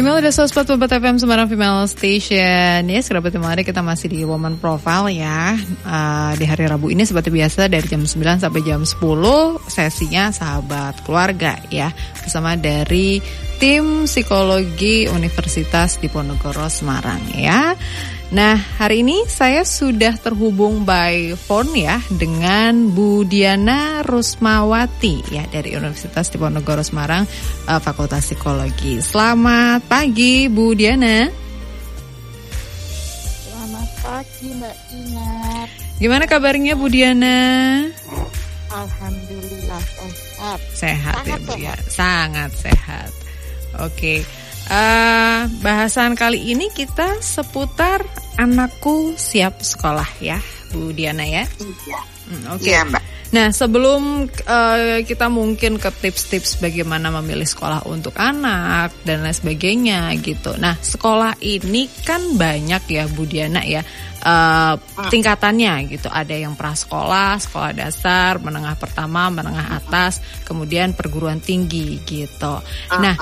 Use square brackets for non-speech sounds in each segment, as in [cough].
Female ada 144 FM Semarang Female Station. Yes, kerabat mari kita masih di Woman Profile ya. Uh, Di hari Rabu ini seperti biasa dari jam 9 sampai jam 10 Sesinya sahabat keluarga ya. Bersama dari tim psikologi Universitas Diponegoro Semarang ya Nah, hari ini saya sudah terhubung by phone ya dengan Bu Diana Rusmawati ya dari Universitas Diponegoro Semarang uh, Fakultas Psikologi. Selamat pagi Bu Diana. Selamat pagi Mbak Dinar. Gimana kabarnya Bu Diana? Alhamdulillah sehat. Sehat ya, Sangat ya Bu sehat. ya, sangat sehat. Oke. Uh, bahasan kali ini kita seputar anakku siap sekolah ya, Bu Diana ya. Iya. Hmm, Oke. Okay. Iya Mbak. Nah sebelum uh, kita mungkin ke tips-tips bagaimana memilih sekolah untuk anak dan lain sebagainya gitu. Nah sekolah ini kan banyak ya Bu Diana ya uh, tingkatannya gitu. Ada yang prasekolah, sekolah dasar, menengah pertama, menengah atas, kemudian perguruan tinggi gitu. Nah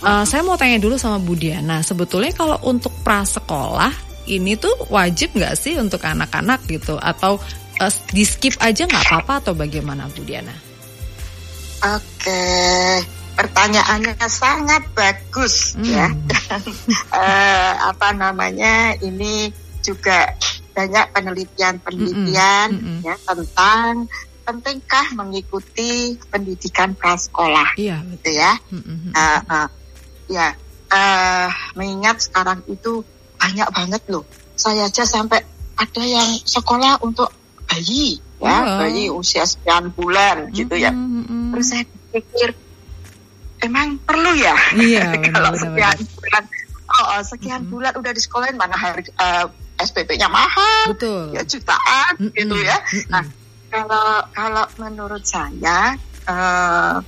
Uh, saya mau tanya dulu sama Bu Diana, sebetulnya kalau untuk prasekolah ini tuh wajib nggak sih untuk anak-anak gitu atau uh, di skip aja nggak apa-apa atau bagaimana Bu Diana? Oke, pertanyaannya sangat bagus hmm. ya. Dan [laughs] uh, apa namanya ini juga banyak penelitian-penelitian mm -mm. ya tentang pentingkah mengikuti pendidikan prasekolah, iya, gitu ya. Mm -hmm. uh, uh, ya uh, mengingat sekarang itu banyak banget loh saya aja sampai ada yang sekolah untuk bayi ya oh. bayi usia sekian bulan mm-hmm. gitu ya terus saya pikir emang perlu ya iya, [laughs] kalau sekian bulan oh, oh sekian mm-hmm. bulan udah di sekolahin mana harga uh, SPP-nya mahal Betul. ya jutaan mm-hmm. gitu ya nah kalau kalau menurut saya uh,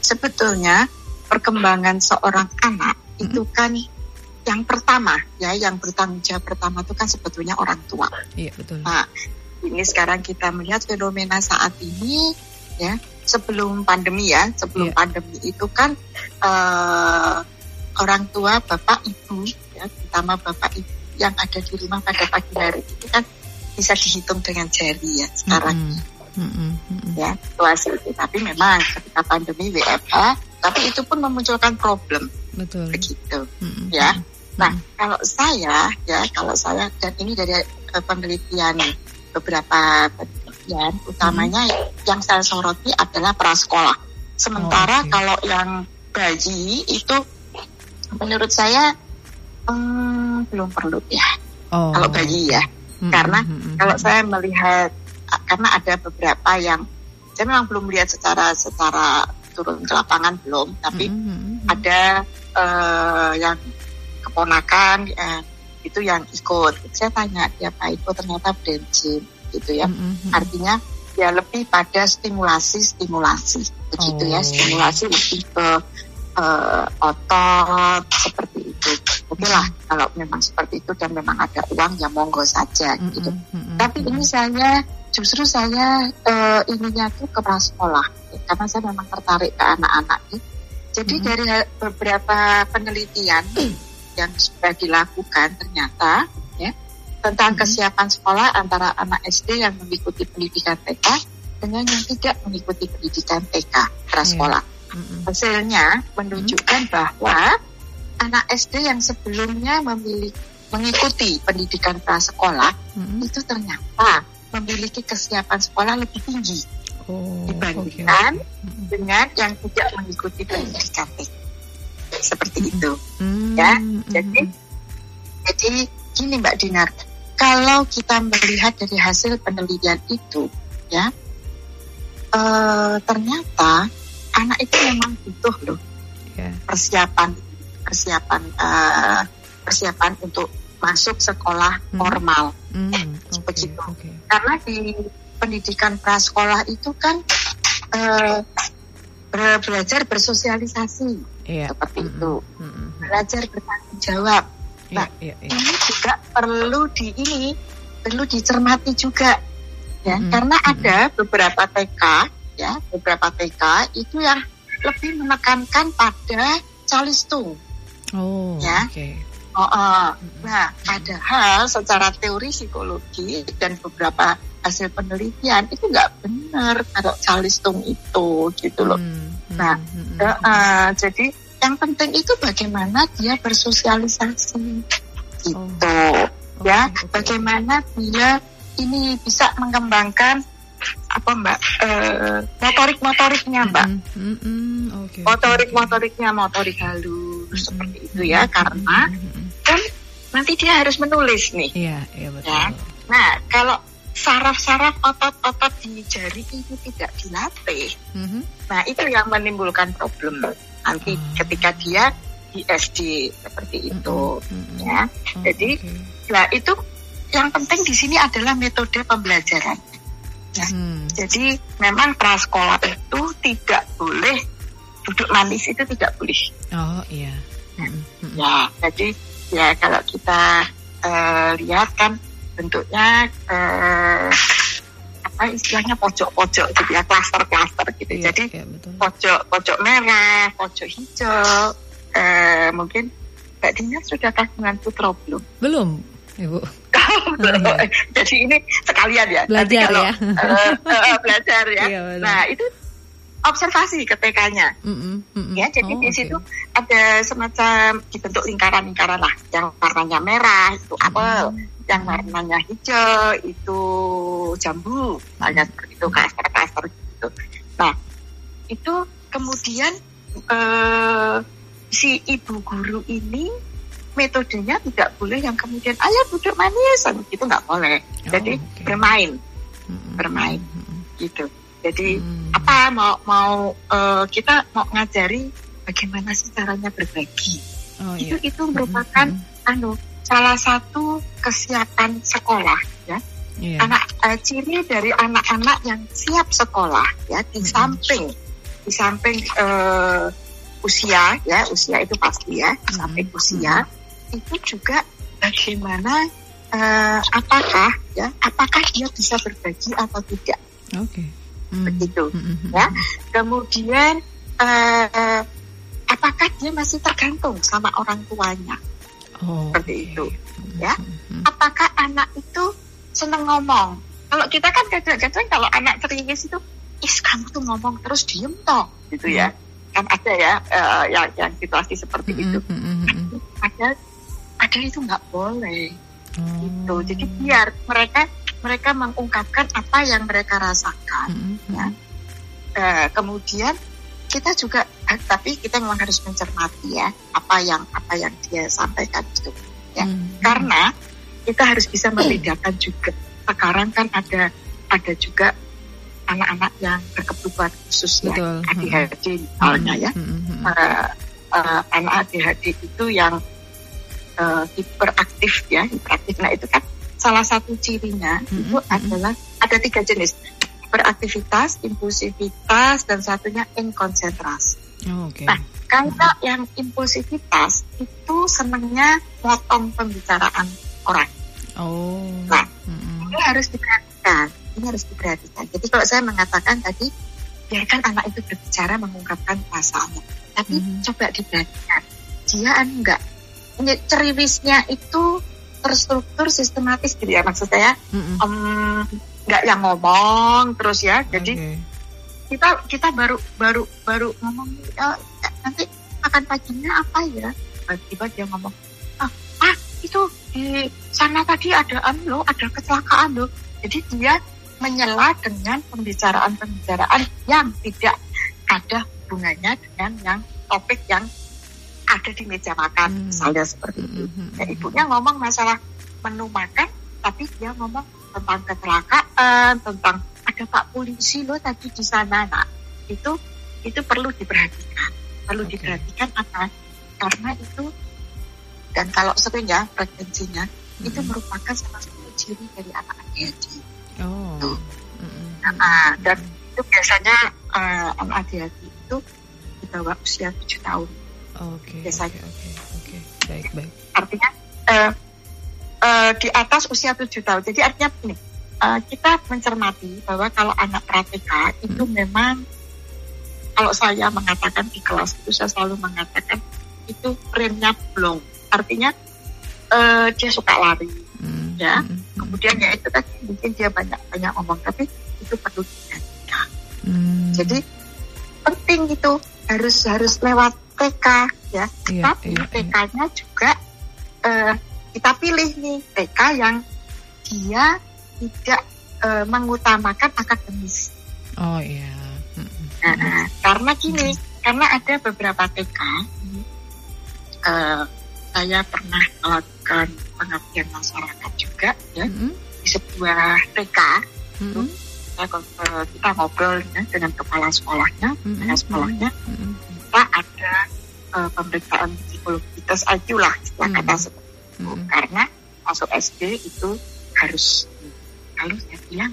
sebetulnya perkembangan seorang anak hmm. itu kan yang pertama ya yang bertanggung jawab pertama itu kan sebetulnya orang tua. Iya betul. Nah ini sekarang kita melihat fenomena saat ini ya sebelum pandemi ya sebelum yeah. pandemi itu kan uh, orang tua bapak ibu ya terutama bapak ibu yang ada di rumah pada pagi hari itu kan bisa dihitung dengan jari ya sekarang. Mm -hmm. Mm -hmm. Ya situasi itu tapi memang ketika pandemi WFH tapi itu pun memunculkan problem betul begitu mm-hmm. ya nah kalau saya ya kalau saya dan ini dari uh, penelitian beberapa penelitian utamanya mm-hmm. yang saya soroti adalah prasekolah sementara oh, okay. kalau yang bayi itu menurut saya um, belum perlu ya oh. kalau bayi ya mm-hmm. karena mm-hmm. kalau saya melihat karena ada beberapa yang saya memang belum melihat secara secara turun ke lapangan belum, tapi mm -hmm. ada uh, yang keponakan uh, itu yang ikut. Saya tanya dia Pak ikut ternyata brain gitu ya. Mm -hmm. Artinya ya lebih pada stimulasi-stimulasi begitu ya, oh. ya, stimulasi lebih ke uh, otot seperti itu. Oke lah mm kalau memang seperti itu dan memang ada uang ya monggo saja mm -hmm. gitu. Mm -hmm. Tapi ini saya justru saya uh, ininya tuh ke sekolah karena saya memang tertarik ke anak-anak jadi hmm. dari beberapa penelitian [clears throat] yang sudah dilakukan ternyata ya tentang hmm. kesiapan sekolah antara anak SD yang mengikuti pendidikan TK dengan yang tidak mengikuti pendidikan TK prasekolah. Yeah. Hmm. Hasilnya menunjukkan bahwa anak SD yang sebelumnya memiliki mengikuti pendidikan prasekolah hmm. itu ternyata memiliki kesiapan sekolah lebih tinggi oh, dibandingkan okay. dengan yang tidak mengikuti pendidikan seperti mm -hmm. itu mm-hmm. ya jadi mm -hmm. jadi gini Mbak Dinar kalau kita melihat dari hasil penelitian itu ya uh, ternyata anak itu memang butuh loh yeah. persiapan persiapan uh, persiapan untuk masuk sekolah hmm. formal hmm. okay, begitu okay. karena di pendidikan prasekolah itu kan uh, belajar bersosialisasi yeah. seperti mm-hmm. itu mm-hmm. belajar bertanggung jawab iya, nah yeah, yeah, yeah. ini juga perlu di ini perlu dicermati juga ya mm-hmm. karena ada beberapa TK ya beberapa TK itu yang lebih menekankan pada calistung Oh, ya. Okay. Oh, uh, nah, padahal secara teori psikologi dan beberapa hasil penelitian itu nggak benar kalau calistung itu gitu loh. Hmm, hmm, nah, hmm, uh, uh, jadi yang penting itu bagaimana dia bersosialisasi gitu, oh, ya. Okay. Bagaimana dia ini bisa mengembangkan apa mbak uh, motorik motoriknya mbak mm -hmm. okay, motorik motoriknya motorik halus mm. Seperti itu ya karena kan nanti dia harus menulis nih iya iya betul ya? nah kalau saraf-saraf otot-otot di jari itu tidak dilatih mm -hmm. nah itu yang menimbulkan problem nanti oh. ketika dia di SD seperti itu mm -hmm. ya oh, jadi okay. nah itu yang penting di sini adalah metode pembelajaran Ya. Hmm. Jadi memang prasekolah itu tidak boleh duduk manis itu tidak boleh. Oh iya. Hmm. Hmm. Ya, jadi ya kalau kita uh, lihat kan bentuknya uh, apa istilahnya pojok-pojok gitu ya, klaster-klaster gitu. Iya, jadi iya, pojok pojok merah, pojok hijau, uh, mungkin Mbak Dina sudah dengan putra belum? Belum, Ibu. [laughs] Jadi ini sekalian ya. Belajar kalau, ya. Uh, uh, belajar ya. Iya, nah itu observasi ke TK-nya. Mm -mm, mm -mm. Ya, jadi oh, di situ okay. ada semacam dibentuk lingkaran-lingkaran lah. Yang warnanya merah itu apel, mm. yang warnanya hijau itu jambu, banyak seperti itu klaster-klaster gitu. Nah, itu kemudian uh, si ibu guru ini metodenya tidak boleh yang kemudian ayo duduk manis itu nggak boleh oh, jadi okay. bermain hmm. bermain gitu jadi hmm. apa mau mau uh, kita mau ngajari bagaimana sih caranya berbagi oh, itu iya. itu merupakan hmm. anu salah satu kesiapan sekolah ya yeah. anak uh, ciri dari anak-anak yang siap sekolah ya di hmm. samping di samping uh, usia ya usia itu pasti ya di samping hmm. usia hmm itu juga bagaimana uh, apakah ya apakah dia bisa berbagi atau tidak. Oke. Okay. Mm. Begitu mm-hmm. ya. Kemudian uh, apakah dia masih tergantung sama orang tuanya. Oh, Seperti okay. itu ya. Apakah anak itu senang ngomong? Kalau kita kan kadang-kadang kalau anak serius itu, is kamu tuh ngomong terus diem toh, gitu ya. Kan ada ya uh, yang yang situasi seperti itu. Ada padahal itu nggak boleh hmm. gitu jadi biar mereka mereka mengungkapkan apa yang mereka rasakan hmm. ya. Uh, kemudian kita juga eh, tapi kita memang harus mencermati ya apa yang apa yang dia sampaikan itu ya. Hmm. karena kita harus bisa membedakan juga. Sekarang kan ada ada juga anak-anak yang berkebutuhan khusus ya. ADHD misalnya ya. Uh, uh, anak ADHD itu yang uh, hiperaktif ya hiperaktif. Nah itu kan salah satu cirinya mm-hmm. itu adalah ada tiga jenis beraktivitas impulsivitas dan satunya inkonsentrasi oh, okay. nah kalau mm-hmm. yang impulsivitas itu senangnya potong pembicaraan orang oh nah mm-hmm. ini harus diperhatikan ini harus diperhatikan jadi kalau saya mengatakan tadi biarkan anak itu berbicara mengungkapkan perasaannya tapi mm-hmm. coba diperhatikan dia enggak ceriwisnya itu terstruktur sistematis gitu ya maksud saya nggak mm-hmm. um, yang ngomong terus ya jadi okay. kita kita baru baru baru ngomong oh, nanti makan paginya apa ya tiba-tiba dia ngomong ah, ah itu di sana tadi ada anu ada kecelakaan loh jadi dia menyela dengan pembicaraan-pembicaraan yang tidak ada hubungannya dengan yang topik yang ada di meja makan hmm. misalnya seperti itu. Hmm. Ya, ibunya ngomong masalah menu makan, tapi dia ngomong tentang kecelakaan, tentang ada pak polisi loh tadi di sana. Nah itu itu perlu diperhatikan, perlu okay. diperhatikan apa? Karena itu dan kalau sering ya frekuensinya hmm. itu merupakan salah satu ciri dari anak ADHD. Oh. Tuh. Hmm. Nah, dan itu biasanya uh, anak ADHD itu di bawah usia 7 tahun. Oke. Okay, Oke, okay, baik, baik. Artinya uh, uh, di atas usia tujuh tahun. Jadi artinya ini uh, kita mencermati bahwa kalau anak pratika itu hmm. memang kalau saya mengatakan di kelas itu saya selalu mengatakan itu brainnya belum artinya uh, dia suka lari Hmm, ya hmm, kemudian ya itu tadi mungkin dia banyak banyak ngomong tapi itu perlu dijaga hmm. jadi penting itu harus harus lewat TK ya Iya, tapi iya, iya. TK-nya juga eh, kita pilih nih TK yang dia tidak eh, mengutamakan akademis Oh iya. Hmm, hmm. Nah, karena gini, karena ada beberapa TK, eh, saya pernah melakukan pengabdian masyarakat juga ya Hmm, di sebuah TK. hmm, hmm, Saya, eh, kita ngobrol ya, dengan kepala sekolahnya, hmm, kepala sekolahnya, hmm. Kita ada eh, pemeriksaan psikologi tes IQ lah, istilah Hmm. kata seperti itu. Hmm. Karena masuk SD itu harus lalu saya bilang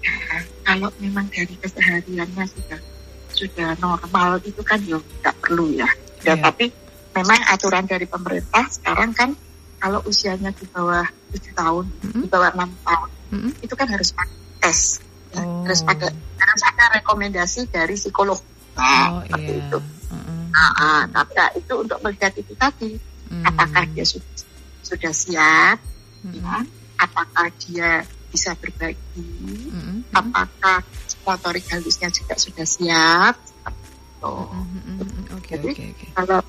"Ya, kalau memang dari kesehariannya sudah sudah normal itu kan ya nggak perlu ya. Ya, Iya. tapi memang aturan dari pemerintah sekarang kan kalau usianya di bawah 7 tahun, Hmm, di bawah enam tahun hmm. itu kan harus pakai tes. Ya, Oh. Harus pakai harus ada rekomendasi dari psikolog. Nah, Oh seperti iya. itu. Nah, ah, tapi ya, itu untuk melihat itu tadi, hmm. apakah dia sudah, sudah siap, Hmm, ya? apakah dia bisa berbagi, hmm, apakah motorik halusnya juga sudah siap. itu. hmm, hmm, hmm, hmm. Oke Jadi, oke oke. Kalau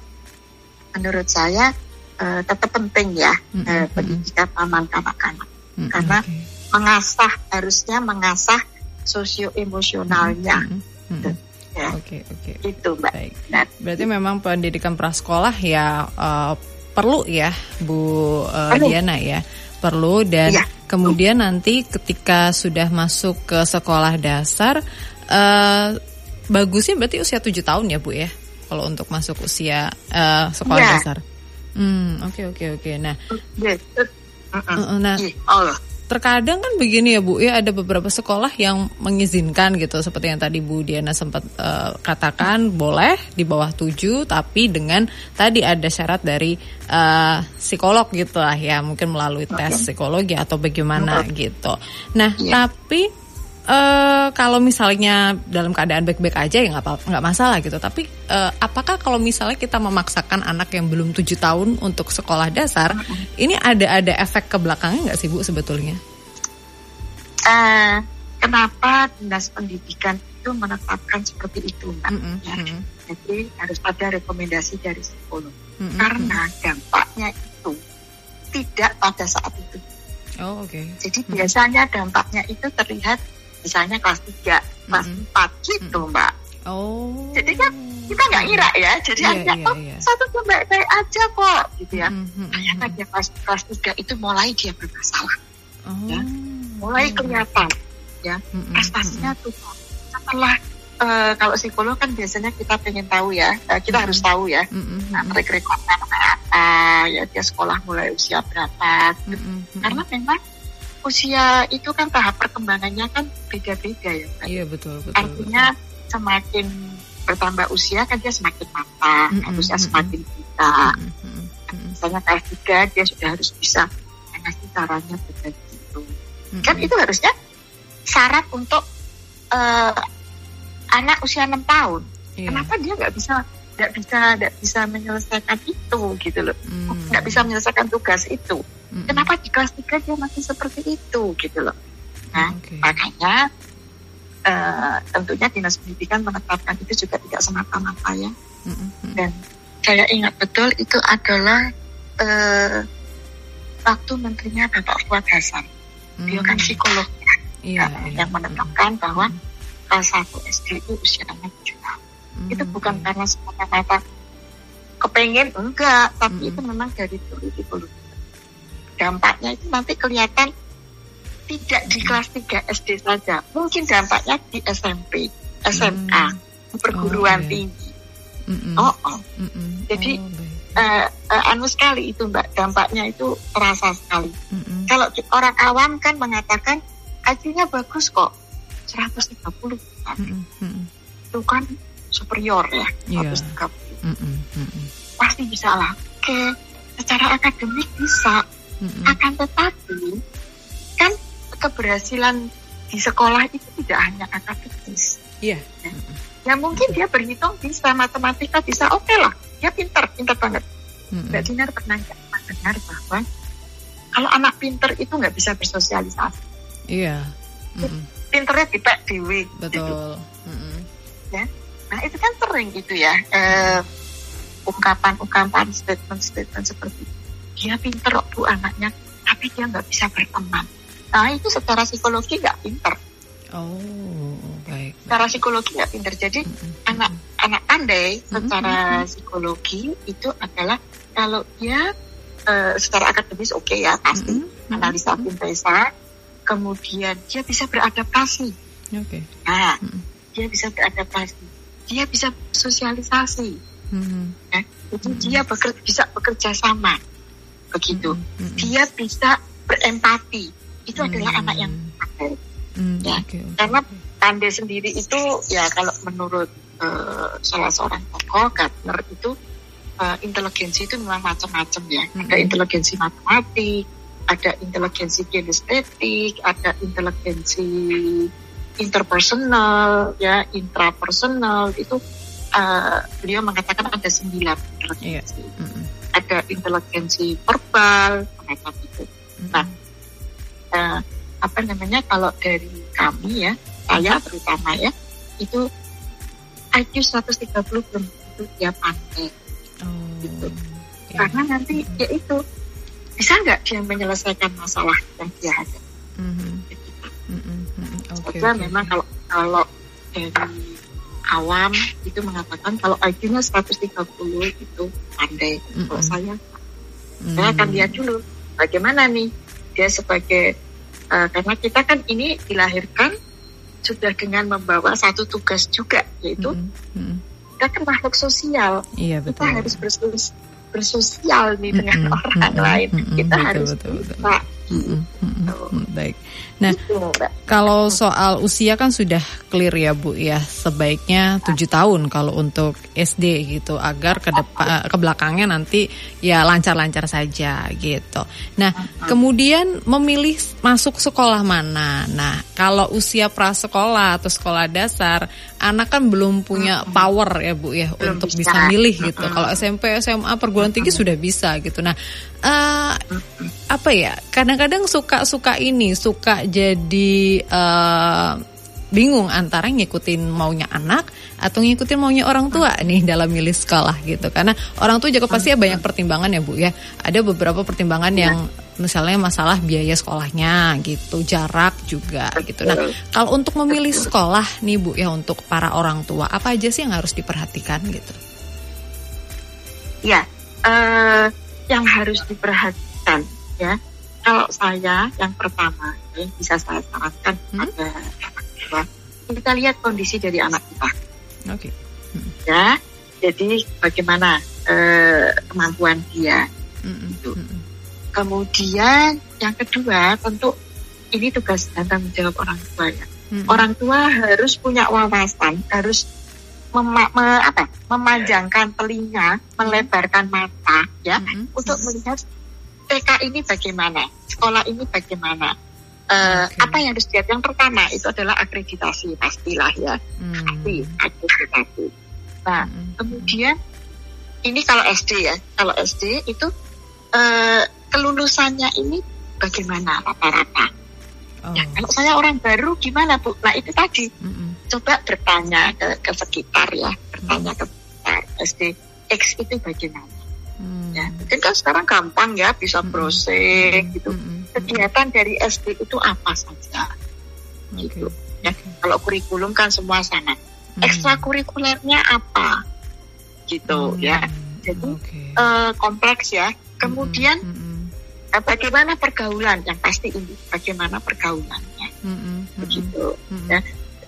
menurut saya eh, tetap penting ya Hmm, hmm, pendidikan taman kanak-kanak, hmm, karena oke. mengasah harusnya mengasah sosio emosionalnya Hmm, hmm, hmm. Ya. Oke oke. itu mbak. Baik. Nah, Berarti memang pendidikan prasekolah ya eh, perlu ya Bu Perlu. Diana ya. Perlu dan Iya. kemudian nanti ketika sudah masuk ke sekolah dasar eh bagusnya berarti usia 7 tahun ya Bu ya. Kalau untuk masuk usia eh, sekolah Iya. dasar. Hmm, oke oke oke. Nah, ya, itu, mm-mm. eh, nah Iya, Allah. Terkadang kan begini ya Bu ya ada beberapa sekolah yang mengizinkan gitu seperti yang tadi Bu Diana sempat eh, katakan boleh di bawah 7 tapi dengan tadi ada syarat dari eh, psikolog gitu lah ya mungkin melalui tes psikologi atau bagaimana gitu. Nah Iya. tapi eh kalau misalnya dalam keadaan baik-baik aja ya nggak apa- nggak masalah gitu. Tapi eh, apakah kalau misalnya kita memaksakan anak yang belum tujuh tahun untuk sekolah dasar, ini ada ada efek ke belakangnya nggak sih bu sebetulnya? Eh, kenapa dinas pendidikan itu menetapkan seperti itu mbak? Mm-mm, Ya, Jadi harus ada rekomendasi dari psikolog mm-mm, karena dampaknya itu tidak pada saat itu. Oh oke. Jadi biasanya dampaknya itu terlihat misalnya kelas 3, kelas Mm-mm. 4 gitu mbak. Oh. Jadi kan kita nggak ngira ya, jadi Iya, hanya iya, oh iya. satu tuh baik-baik aja kok gitu ya. Mm-mm, mm-mm, Ternyata dia kelas kelas 3 itu mulai dia bermasalah, Oh. ya. mulai kelihatan ya Mm-mm, prestasinya turun. Setelah eh, kalau psikolog kan biasanya kita pengen tahu ya, eh, kita Mm-mm. harus tahu ya, nah, mm-mm, track recordnya kayak apa, ya dia sekolah mulai usia berapa. mm-mm, mm-mm. Karena memang usia itu kan tahap perkembangannya kan beda-beda ya. Mbak. Iya betul betul. Artinya semakin bertambah usia kan dia semakin matang, Mm-mm, harusnya mm-mm. semakin betul. Mm-mm, mm-mm, Misalnya kelas tiga dia sudah harus bisa mengasih caranya berbagi itu. mm-mm. Kan itu harusnya syarat untuk eh, anak usia enam tahun. Iya. Kenapa dia nggak bisa nggak bisa nggak bisa menyelesaikan itu gitu loh? Nggak bisa menyelesaikan tugas itu. mm-mm. Kenapa di kelas tiga dia masih seperti itu gitu loh? Nah, Oke. makanya eh, tentunya dinas pendidikan menetapkan itu juga tidak semata-mata ya. Mm-mm, mm-mm. Dan saya ingat betul itu adalah eh, waktu menterinya Bapak Fuad Hasan. Beliau kan Mm, psikolog iya, eh, iya. yang menetapkan bahwa kelas 1 SD itu usianya 7 tahun. Itu bukan karena semata-mata kepengen enggak, tapi Mm. itu memang dari dulu dulu. Dampaknya itu nanti kelihatan tidak di kelas 3 SD saja, mungkin dampaknya di SMP, SMA, perguruan Oh, tinggi. Mm-mm, Oh, oh. mm-mm. jadi, Oh. Eh, eh, anu sekali itu mbak, dampaknya itu terasa sekali. Mm-mm. Kalau orang awam kan mengatakan IQ-nya bagus kok, 130 Mm-mm, mm-mm. itu kan superior ya, Iya. 130 Mm-mm, mm-mm. pasti bisa lah. Oke, secara akademik bisa, Mm-mm. akan tetapi kan keberhasilan di sekolah itu tidak hanya akademis. Iya. Ya mungkin dia berhitung bisa, matematika bisa, oke lah. dia pinter pinter banget Mm-mm. Mbak Dinar pernah nggak dengar bahwa kalau anak pinter itu nggak bisa bersosialisasi Iya. Mm-mm. pinternya dipek dewi gitu. Betul. Mm-mm. Nah itu kan sering gitu ya eh, ungkapan-ungkapan statement-statement seperti dia pinter kok bu anaknya tapi dia nggak bisa berteman. Nah itu secara psikologi nggak pinter, Oh, baik. secara psikologi nggak pinter. Jadi Mm-mm. anak anak pandai secara psikologi itu adalah kalau dia eh, secara akademis oke ya pasti Mm-mm. analisa sintesa, kemudian dia bisa beradaptasi. Oke. Nah Mm-mm. dia bisa beradaptasi, dia bisa sosialisasi. Mm-mm. ya. Jadi Mhm. dia beker- bisa bekerja sama begitu. Mm-mm. Dia bisa berempati. Itu adalah Hmm. anak yang pandai. Mm, ya. oke. Karena pandai sendiri itu ya kalau menurut eh, salah seorang tokoh Gardner itu eh, inteligensi itu memang macam-macam ya. Ada Mhm. inteligensi matematik, ada inteligensi kinestetik, ada inteligensi interpersonal, ya intrapersonal itu eh, beliau mengatakan ada sembilan inteligensi. Mm-mm. Ada inteligensi verbal, semacam itu. Mm-mm. Nah, eh, apa namanya kalau dari kami ya saya terutama ya itu IQ 130 belum tentu dia pandai Oh, gitu. iya. karena nanti ya itu bisa nggak dia menyelesaikan masalah yang dia hadapi Mhm. Saja oke, memang kalau kalau dari awam itu mengatakan kalau IQ-nya 130 itu pandai kalau Mm-mm. saya saya akan Mm. lihat dulu bagaimana nih dia sebagai eh, karena kita kan ini dilahirkan sudah dengan membawa satu tugas juga yaitu Mm-mm. Mm-mm. kita kan makhluk sosial Iya kita betul. harus bersos- bersosial nih dengan Mm-mm. orang Mm-mm. lain Mm-mm. kita Betul, harus betul, betul. bisa Mm-mm. Mm-mm. Mm, Baik. Nah, gitu. Kalau soal usia kan sudah clear ya Bu ya sebaiknya tujuh tahun kalau untuk SD gitu agar ke depan ke belakangnya nanti ya lancar-lancar saja gitu. Nah kemudian memilih masuk sekolah mana. Nah kalau usia prasekolah atau sekolah dasar anak kan belum punya power ya Bu ya Belum untuk bisa. bisa milih gitu. Kalau SMP SMA perguruan tinggi sudah bisa gitu. Nah eh, apa ya? Kadang-kadang suka suka ini suka jadi eh, bingung antara ngikutin maunya anak atau ngikutin maunya orang tua nih dalam milih sekolah gitu. Karena orang tua juga pasti ya banyak pertimbangan ya bu ya. Ada beberapa pertimbangan yang misalnya masalah biaya sekolahnya gitu jarak juga gitu. Nah kalau untuk memilih sekolah nih bu ya untuk para orang tua apa aja sih yang harus diperhatikan gitu? Ya eh, yang harus diperhatikan ya kalau saya yang pertama yang bisa saya sarankan Hmm? pada anak tua kita lihat kondisi dari anak kita oke ya jadi bagaimana eh, kemampuan dia Mm-mm, Itu. mm-mm. kemudian yang kedua tentu ini tugas dan tanggung jawab orang tua ya Mm-mm. orang tua harus punya wawasan harus mema- me- apa, memanjangkan telinga melebarkan mata ya Mm-mm. untuk melihat TK ini bagaimana sekolah ini bagaimana Eh, Oke. apa yang harus dilihat yang pertama itu adalah akreditasi pastilah ya Mm. pasti akreditasi nah Mm-mm. Kemudian ini kalau SD ya, kalau SD itu eh, kelulusannya ini bagaimana rata-rata? Oh. Ya, kalau saya orang baru gimana bu? Nah itu tadi Mm-mm. coba bertanya ke, ke sekitar ya, bertanya ke sekitar SD X itu bagaimana? Mm. Ya, mungkin kan sekarang gampang ya bisa browsing gitu. Mm-mm. Kegiatan dari SD itu apa saja? Oke. Gitu. Ya, kalau kurikulum kan semua sama. Mm. Ekstrakurikulernya apa? Gitu Mm. ya. Jadi, Oke. eh, kompleks ya. Kemudian Mm-mm. Eh, bagaimana pergaulan yang pasti ini bagaimana pergaulannya Mm-mm. Mm-mm. begitu. Mm-mm. Ya.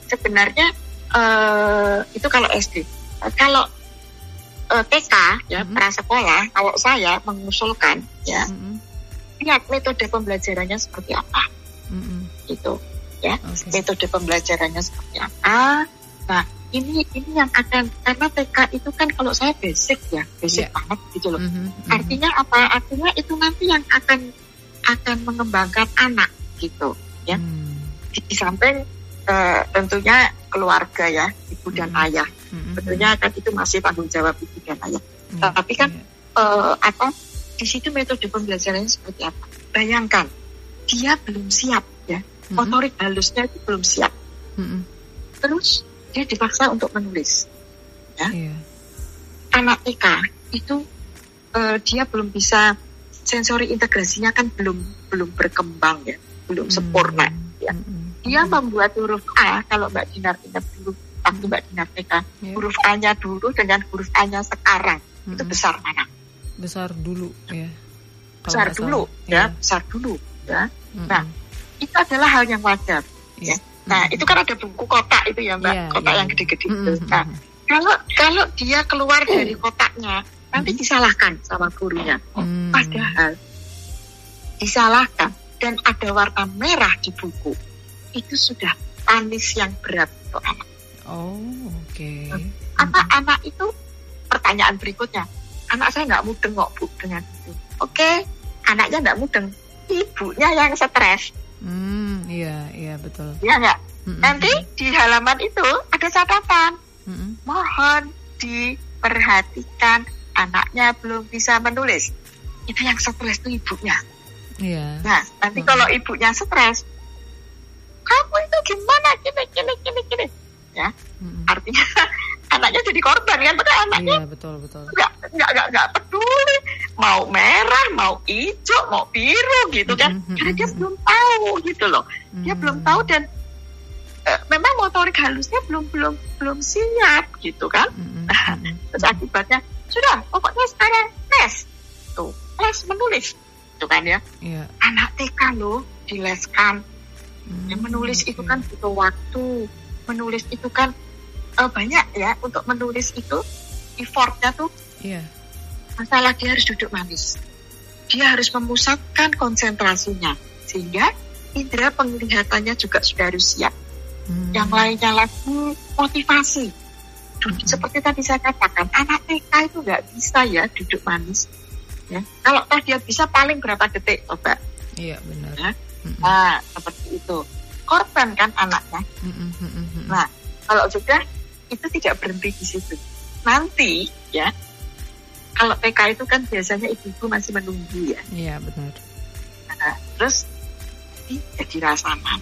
Sebenarnya eh, itu kalau SD. Eh, kalau eh, TK ya Mhm. prasekolah kalau saya mengusulkan ya Mm-mm. lihat metode pembelajarannya seperti apa Mm-mm. gitu ya Oke. metode pembelajarannya seperti apa. Nah ini ini yang akan karena TK itu kan kalau saya basic ya basic Iya. banget gitu loh. Mhm. Mhm. Artinya apa? Artinya itu nanti yang akan akan mengembangkan anak gitu. ya. Mm. Di, di samping eh, tentunya keluarga ya, ibu dan Hmm. ayah. Mm-mm. Tentunya kan itu masih tanggung jawab ibu dan ayah. Ya, Tapi kan ya. uh, apa di situ metode pembelajarannya seperti apa? Bayangkan dia belum siap ya, mm-hmm. motorik halusnya itu belum siap. Mm-hmm. Terus dia dipaksa untuk menulis. Ya. Yeah. Anak TK itu uh, dia belum bisa sensori integrasinya kan belum belum berkembang ya, belum mm-hmm. sempurna ya. Mm-hmm. Dia membuat huruf A kalau Mbak Dinar ingat dulu waktu Mbak Dinar TK, yeah. huruf A-nya dulu dengan huruf A-nya sekarang mm-hmm. itu besar mana? Besar dulu ya. Besar dulu ya, ya, besar dulu ya. Mm-hmm. Nah, itu adalah hal yang wajar. Yeah. Ya. Nah, mm-hmm. itu kan ada buku kotak itu ya, Mbak, yeah, kotak yeah. yang gede-gede mm-hmm. itu. Nah, kalau kalau dia keluar dari kotaknya, nanti disalahkan sama gurunya. Mm-hmm. Padahal disalahkan dan ada warna merah di buku itu sudah panis yang berat untuk anak. Oh, oke. Okay. Apa mm-hmm. anak itu pertanyaan berikutnya? Anak saya nggak mudeng kok bu dengan itu. Oke, okay, anaknya nggak mudeng, ibunya yang stres. Hmm, iya, iya betul. Iya nggak? Mm-hmm. Nanti di halaman itu ada catatan. Mm-hmm. Mohon diperhatikan anaknya belum bisa menulis. Itu yang stres itu ibunya. Iya. Nah, nanti mm-hmm. kalau ibunya stres, kamu itu gimana gini gini gini gini ya hmm. artinya [laughs] anaknya jadi korban kan? Betul anaknya iya, betul betul. nggak nggak nggak nggak peduli. Mau merah mau hijau mau biru gitu kan. Hmm. karena dia belum tahu gitu loh. Dia belum tahu dan uh, memang motorik halusnya belum belum belum siap gitu kan. Nah, terus akibatnya sudah pokoknya sekarang tes tuh les menulis. Itu kan ya. Yeah. anak TK loh dileskan. Hmm, ya, menulis itu kan butuh waktu. Menulis itu kan uh, banyak ya untuk menulis itu effortnya tuh. Yeah. Masalah dia harus duduk manis. Dia harus memusatkan konsentrasinya sehingga indera penglihatannya juga sudah harus siap. Hmm. Yang lainnya lagi motivasi. Hmm. Seperti tadi saya katakan, anak TK itu nggak bisa ya duduk manis. Ya. Kalau dia bisa paling berapa detik, coba? Iya benar. Ya Nah, seperti itu. Korban kan anaknya. Nah, kalau sudah itu tidak berhenti di situ. Nanti ya, kalau TK itu kan biasanya ibu-ibu masih menunggu ya. Iya benar. Nah, terus jadi rasaman.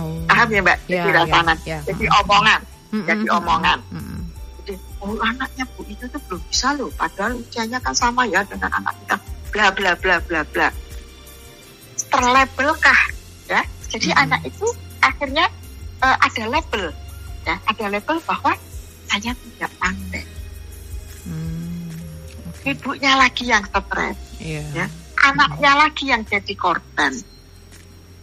Oh. Paham ya Mbak? Jadi ya, rasaman. Ya, ya. Jadi omongan. Mm-mm, jadi omongan. Mm-mm. Jadi, oh anaknya Bu itu tuh belum bisa loh. Padahal usianya kan sama ya dengan anak kita. Bla bla bla bla bla terlabelkah ya jadi hmm. anak itu akhirnya uh, ada label ada label bahwa saya tidak pandai hmm. okay. ibunya lagi yang stres yeah. ya anaknya hmm. lagi yang jadi korban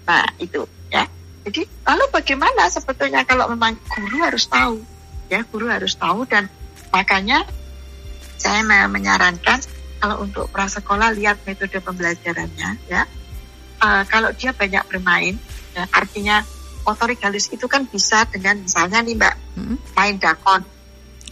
nah itu ya jadi lalu bagaimana sebetulnya kalau memang guru harus tahu ya guru harus tahu dan makanya saya menyarankan kalau untuk prasekolah lihat metode pembelajarannya ya uh, kalau dia banyak bermain, ya, artinya motorik halus itu kan bisa dengan misalnya nih mbak hmm main dakon.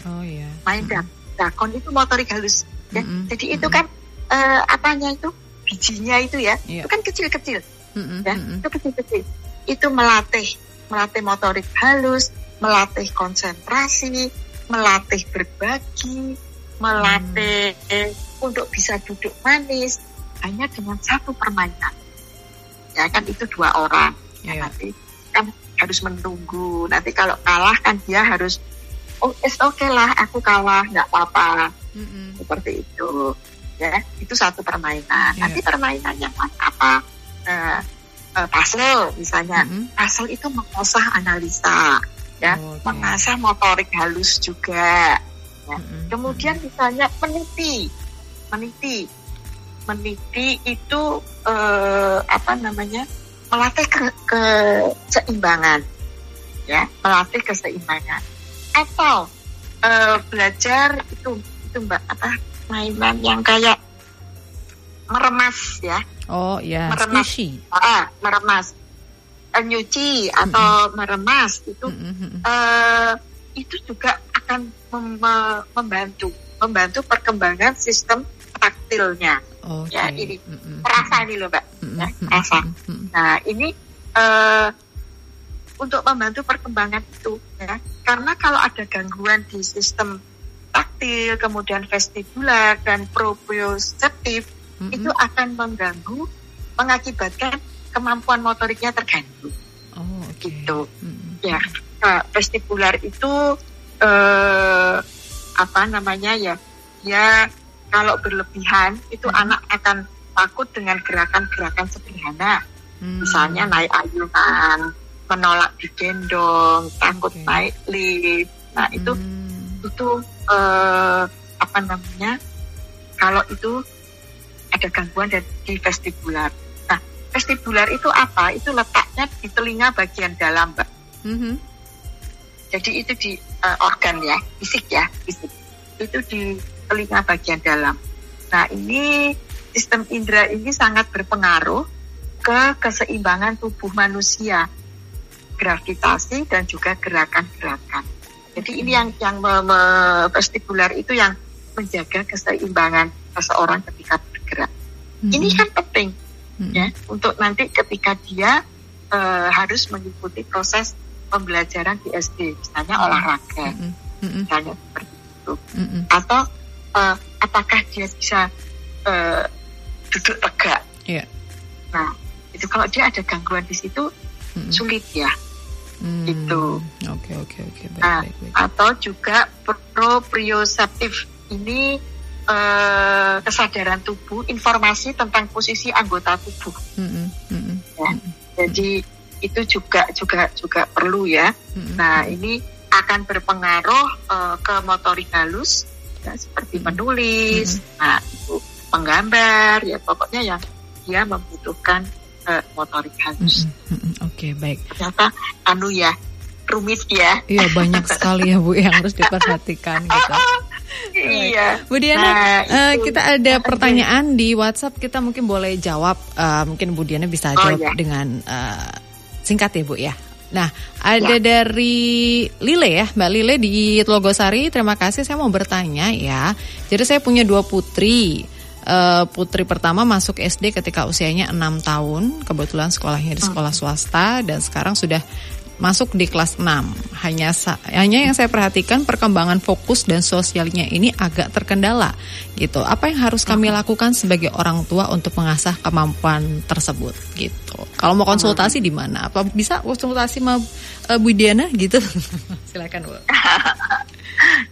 Oh iya. Main hmm dakon itu motorik halus. Ya. hmm Jadi itu kan uh, apanya itu bijinya itu ya, yeah. itu kan kecil-kecil. hmm Ya, itu kecil-kecil. Itu melatih melatih motorik halus, melatih konsentrasi, melatih berbagi, melatih hmm. untuk bisa duduk manis hanya dengan satu permainan ya kan itu dua orang yeah. nanti kan harus menunggu nanti kalau kalah kan dia harus oh it's okay lah aku kalah nggak apa-apa mm-hmm. seperti itu ya itu satu permainan yeah. nanti permainan yang apa uh, uh, puzzle misalnya mm-hmm. puzzle itu mengasah analisa ya oh, okay. mengasah motorik halus juga ya. mm-hmm. kemudian misalnya meniti meniti meniti itu uh, apa namanya melatih ke, keseimbangan ya melatih keseimbangan atau uh, belajar itu itu mbak apa mainan yang kayak meremas ya. Oh ya meremas. ah meremas. Uh, nyuci atau mm -hmm. meremas itu mm -hmm. uh, itu juga akan mem membantu membantu perkembangan sistem taktilnya Okay. Ya ini mm-hmm. perasa ini loh mbak, mm-hmm. ya, perasa. Mm-hmm. Nah ini uh, untuk membantu perkembangan itu ya, karena kalau ada gangguan di sistem taktil, kemudian vestibular dan proprioseptif mm-hmm. itu akan mengganggu, mengakibatkan kemampuan motoriknya terganggu. Oh, okay. gitu. Mm-hmm. Ya, nah, vestibular itu eh, apa namanya ya? Ya kalau berlebihan itu mm-hmm. anak akan takut dengan gerakan-gerakan sederhana, mm-hmm. misalnya naik ayunan, menolak digendong, takut okay. naik lift. Nah itu mm-hmm. itu eh, apa namanya? Kalau itu ada gangguan di vestibular. Nah, vestibular itu apa? Itu letaknya di telinga bagian dalam, Mbak. Mm-hmm. Jadi itu di uh, organ ya, fisik ya, fisik. Itu di telinga bagian dalam. Nah, ini sistem indera ini sangat berpengaruh ke keseimbangan tubuh manusia, gravitasi dan juga gerakan-gerakan. Jadi ini yang yang me, me, vestibular itu yang menjaga keseimbangan seseorang ketika bergerak. Hmm. Ini kan penting hmm. ya untuk nanti ketika dia uh, harus mengikuti proses pembelajaran di SD, misalnya hmm. olahraga, hmm. Hmm. misalnya seperti itu, hmm. atau uh, apakah dia bisa uh, duduk tegak? Yeah. Nah, itu kalau dia ada gangguan di situ hmm. sulit ya. Hmm. Itu. Oke oke oke. Nah, atau juga proprioceptif ini uh, kesadaran tubuh, informasi tentang posisi anggota tubuh. Mm -hmm. ya. Jadi itu juga juga juga perlu ya. Mm -hmm. Nah ini akan berpengaruh uh, ke motorik halus, ya, seperti menulis, mm -hmm. nah itu menggambar, ya pokoknya yang dia membutuhkan uh, motorik halus. Mm -hmm. Oke okay, baik. Ternyata anu ya rumit ya. Iya banyak sekali ya Bu yang harus diperhatikan [laughs] gitu. iya. Bu Diana, nah, uh, kita ada pertanyaan di WhatsApp kita mungkin boleh jawab. Uh, mungkin Bu Diana bisa oh, jawab iya. dengan uh, singkat ya Bu ya. Nah, ada ya. dari Lile ya, Mbak Lile di Logosari. Terima kasih. Saya mau bertanya ya. Jadi saya punya dua putri. Uh, putri pertama masuk SD ketika usianya 6 tahun. Kebetulan sekolahnya di sekolah swasta dan sekarang sudah masuk di kelas 6. Hanya hanya yang saya perhatikan perkembangan fokus dan sosialnya ini agak terkendala gitu. Apa yang harus kami lakukan sebagai orang tua untuk mengasah kemampuan tersebut gitu. Kalau mau konsultasi di mana? Apa bisa konsultasi sama uh, Bu Diana gitu? [laughs] Silakan Bu. [laughs]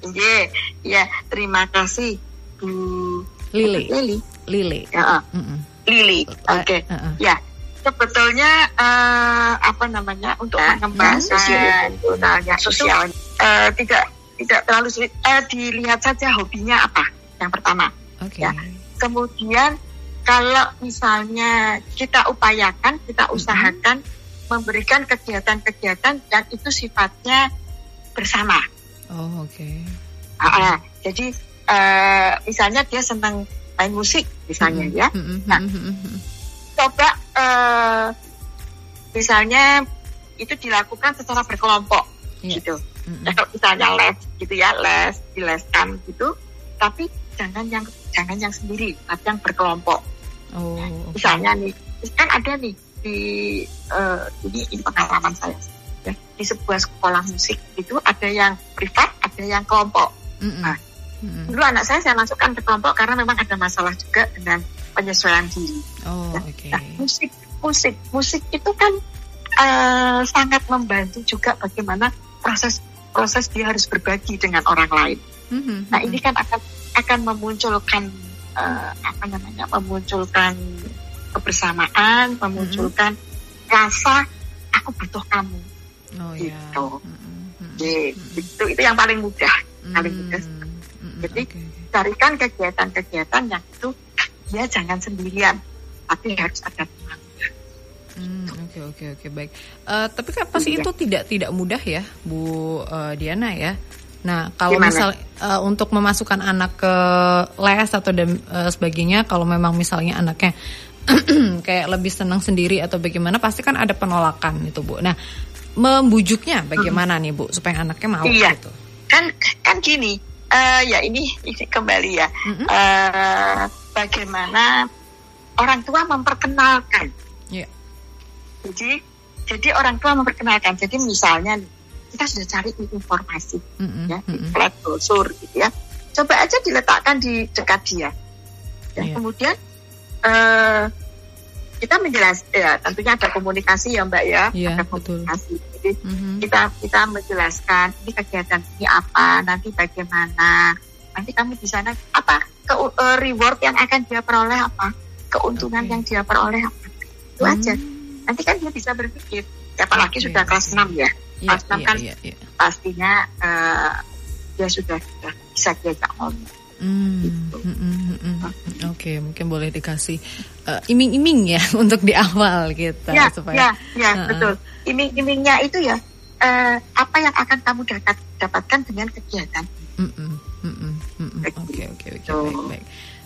Iya, ya, terima kasih Bu Lili. Lili. Lili. Ya, uh. mm -mm. Lili. Oke. Okay. Uh -uh. Ya, sebetulnya uh, apa namanya untuk nah, mengembang sosial sosial uh, tidak tidak terlalu sulit uh, dilihat saja hobinya apa yang pertama okay. ya kemudian kalau misalnya kita upayakan kita usahakan mm-hmm. memberikan kegiatan-kegiatan yang itu sifatnya bersama oh oke okay. uh, jadi uh, misalnya dia senang main musik misalnya mm-hmm. ya mm-hmm. nah mm-hmm coba uh, misalnya itu dilakukan secara berkelompok yeah. gitu. Mm-hmm. Kalau misalnya les gitu ya les dileskan gitu, tapi jangan yang jangan yang sendiri, tapi yang berkelompok. Oh, okay. Misalnya nih, kan ada nih di uh, ini, ini pengalaman saya ya di sebuah sekolah musik itu ada yang privat, ada yang kelompok. Mm-hmm. Nah, mm-hmm. dulu anak saya saya masukkan ke kelompok karena memang ada masalah juga dengan penyesuaian diri. Oh, oke. Okay. Nah, musik, musik, musik itu kan uh, sangat membantu juga bagaimana proses proses dia harus berbagi dengan orang lain. Mm-hmm. Nah, ini kan akan akan memunculkan uh, apa namanya, memunculkan kebersamaan, memunculkan mm-hmm. rasa aku butuh kamu. Oh, gitu. Yeah. Mm-hmm. Gitu. Itu itu yang paling mudah, mm-hmm. paling mudah. Mm-hmm. Jadi okay. carikan kegiatan-kegiatan yang itu dia jangan sendirian, tapi harus ada. Hmm, oke oke oke baik. Uh, tapi kan pasti iya. itu tidak tidak mudah ya, Bu uh, Diana ya. Nah, kalau Gimana? misal uh, untuk memasukkan anak ke les atau dan uh, sebagainya, kalau memang misalnya anaknya [clears throat] kayak lebih senang sendiri atau bagaimana, pasti kan ada penolakan itu, Bu. Nah, membujuknya bagaimana hmm. nih, Bu, supaya anaknya mau iya. gitu? Kan kan gini, uh, ya ini, ini kembali ya. Mm-hmm. Uh, bagaimana orang tua memperkenalkan. Yeah. Jadi jadi orang tua memperkenalkan. Jadi misalnya kita sudah cari informasi mm-hmm. ya di flat brosur gitu ya. coba aja diletakkan di dekat dia. Ya, Iya. Kemudian eh, kita menjelaskan, ya tentunya ada komunikasi ya Mbak ya, Iya, ada betul. komunikasi. Jadi Mhm. kita kita menjelaskan ini kegiatan ini apa, nanti bagaimana, nanti kamu di sana apa, ke, eh, reward yang akan dia peroleh apa, keuntungan Oke. yang dia peroleh apa, itu Hmm. aja. Nanti kan dia bisa berpikir, apalagi Oke. sudah kelas 6 ya, Iya, Kelas enam iya, kan iya, iya. pastinya eh, dia sudah sudah bisa diajak ngomong. Hmm, Gitu. mm, mm, mm, mm. Oke, mungkin boleh dikasih eh, iming-iming ya [laughs] untuk di awal kita Ya, supaya ya, ya, Heeh. betul. Iming-imingnya itu ya eh, apa yang akan kamu dapat dapatkan dengan kegiatan. Oke, oke, oke, baik, baik.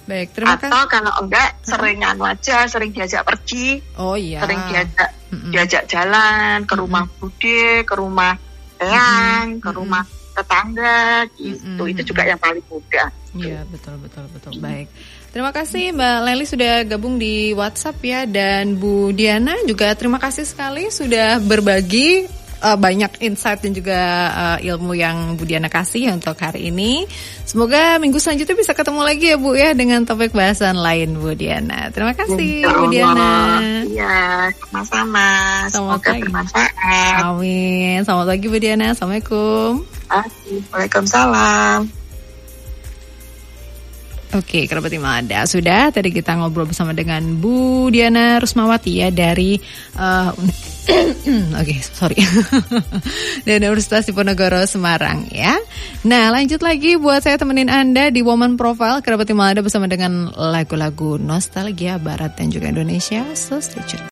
Baik, terima kasih. atau kalau enggak sering anu aja sering diajak pergi Oh iya. sering diajak Mm, mm. diajak jalan ke rumah bude ke rumah eyang ke Mm-mm. rumah tetangga gitu Mm-mm. itu juga yang paling mudah Iya betul betul betul baik. Terima kasih Mbak Leli sudah gabung di WhatsApp ya dan Bu Diana juga terima kasih sekali sudah berbagi uh, banyak insight dan juga uh, ilmu yang Bu Diana kasih untuk hari ini. Semoga minggu selanjutnya bisa ketemu lagi ya Bu ya dengan topik bahasan lain Bu Diana. Terima kasih Insya Bu. Diana. iya sama-sama semoga pagi. bermanfaat Amin. Selamat pagi Bu Diana. Assalamualaikum. Waalaikumsalam Oke, kerabat Imada. Sudah tadi kita ngobrol bersama dengan Bu Diana Rusmawati ya dari uh, [clears throat] Oke, sorry. [laughs] dari Universitas Diponegoro Semarang ya. Nah, lanjut lagi buat saya temenin Anda di Woman Profile kerabat Imada bersama dengan lagu-lagu nostalgia barat dan juga Indonesia. So stay tune.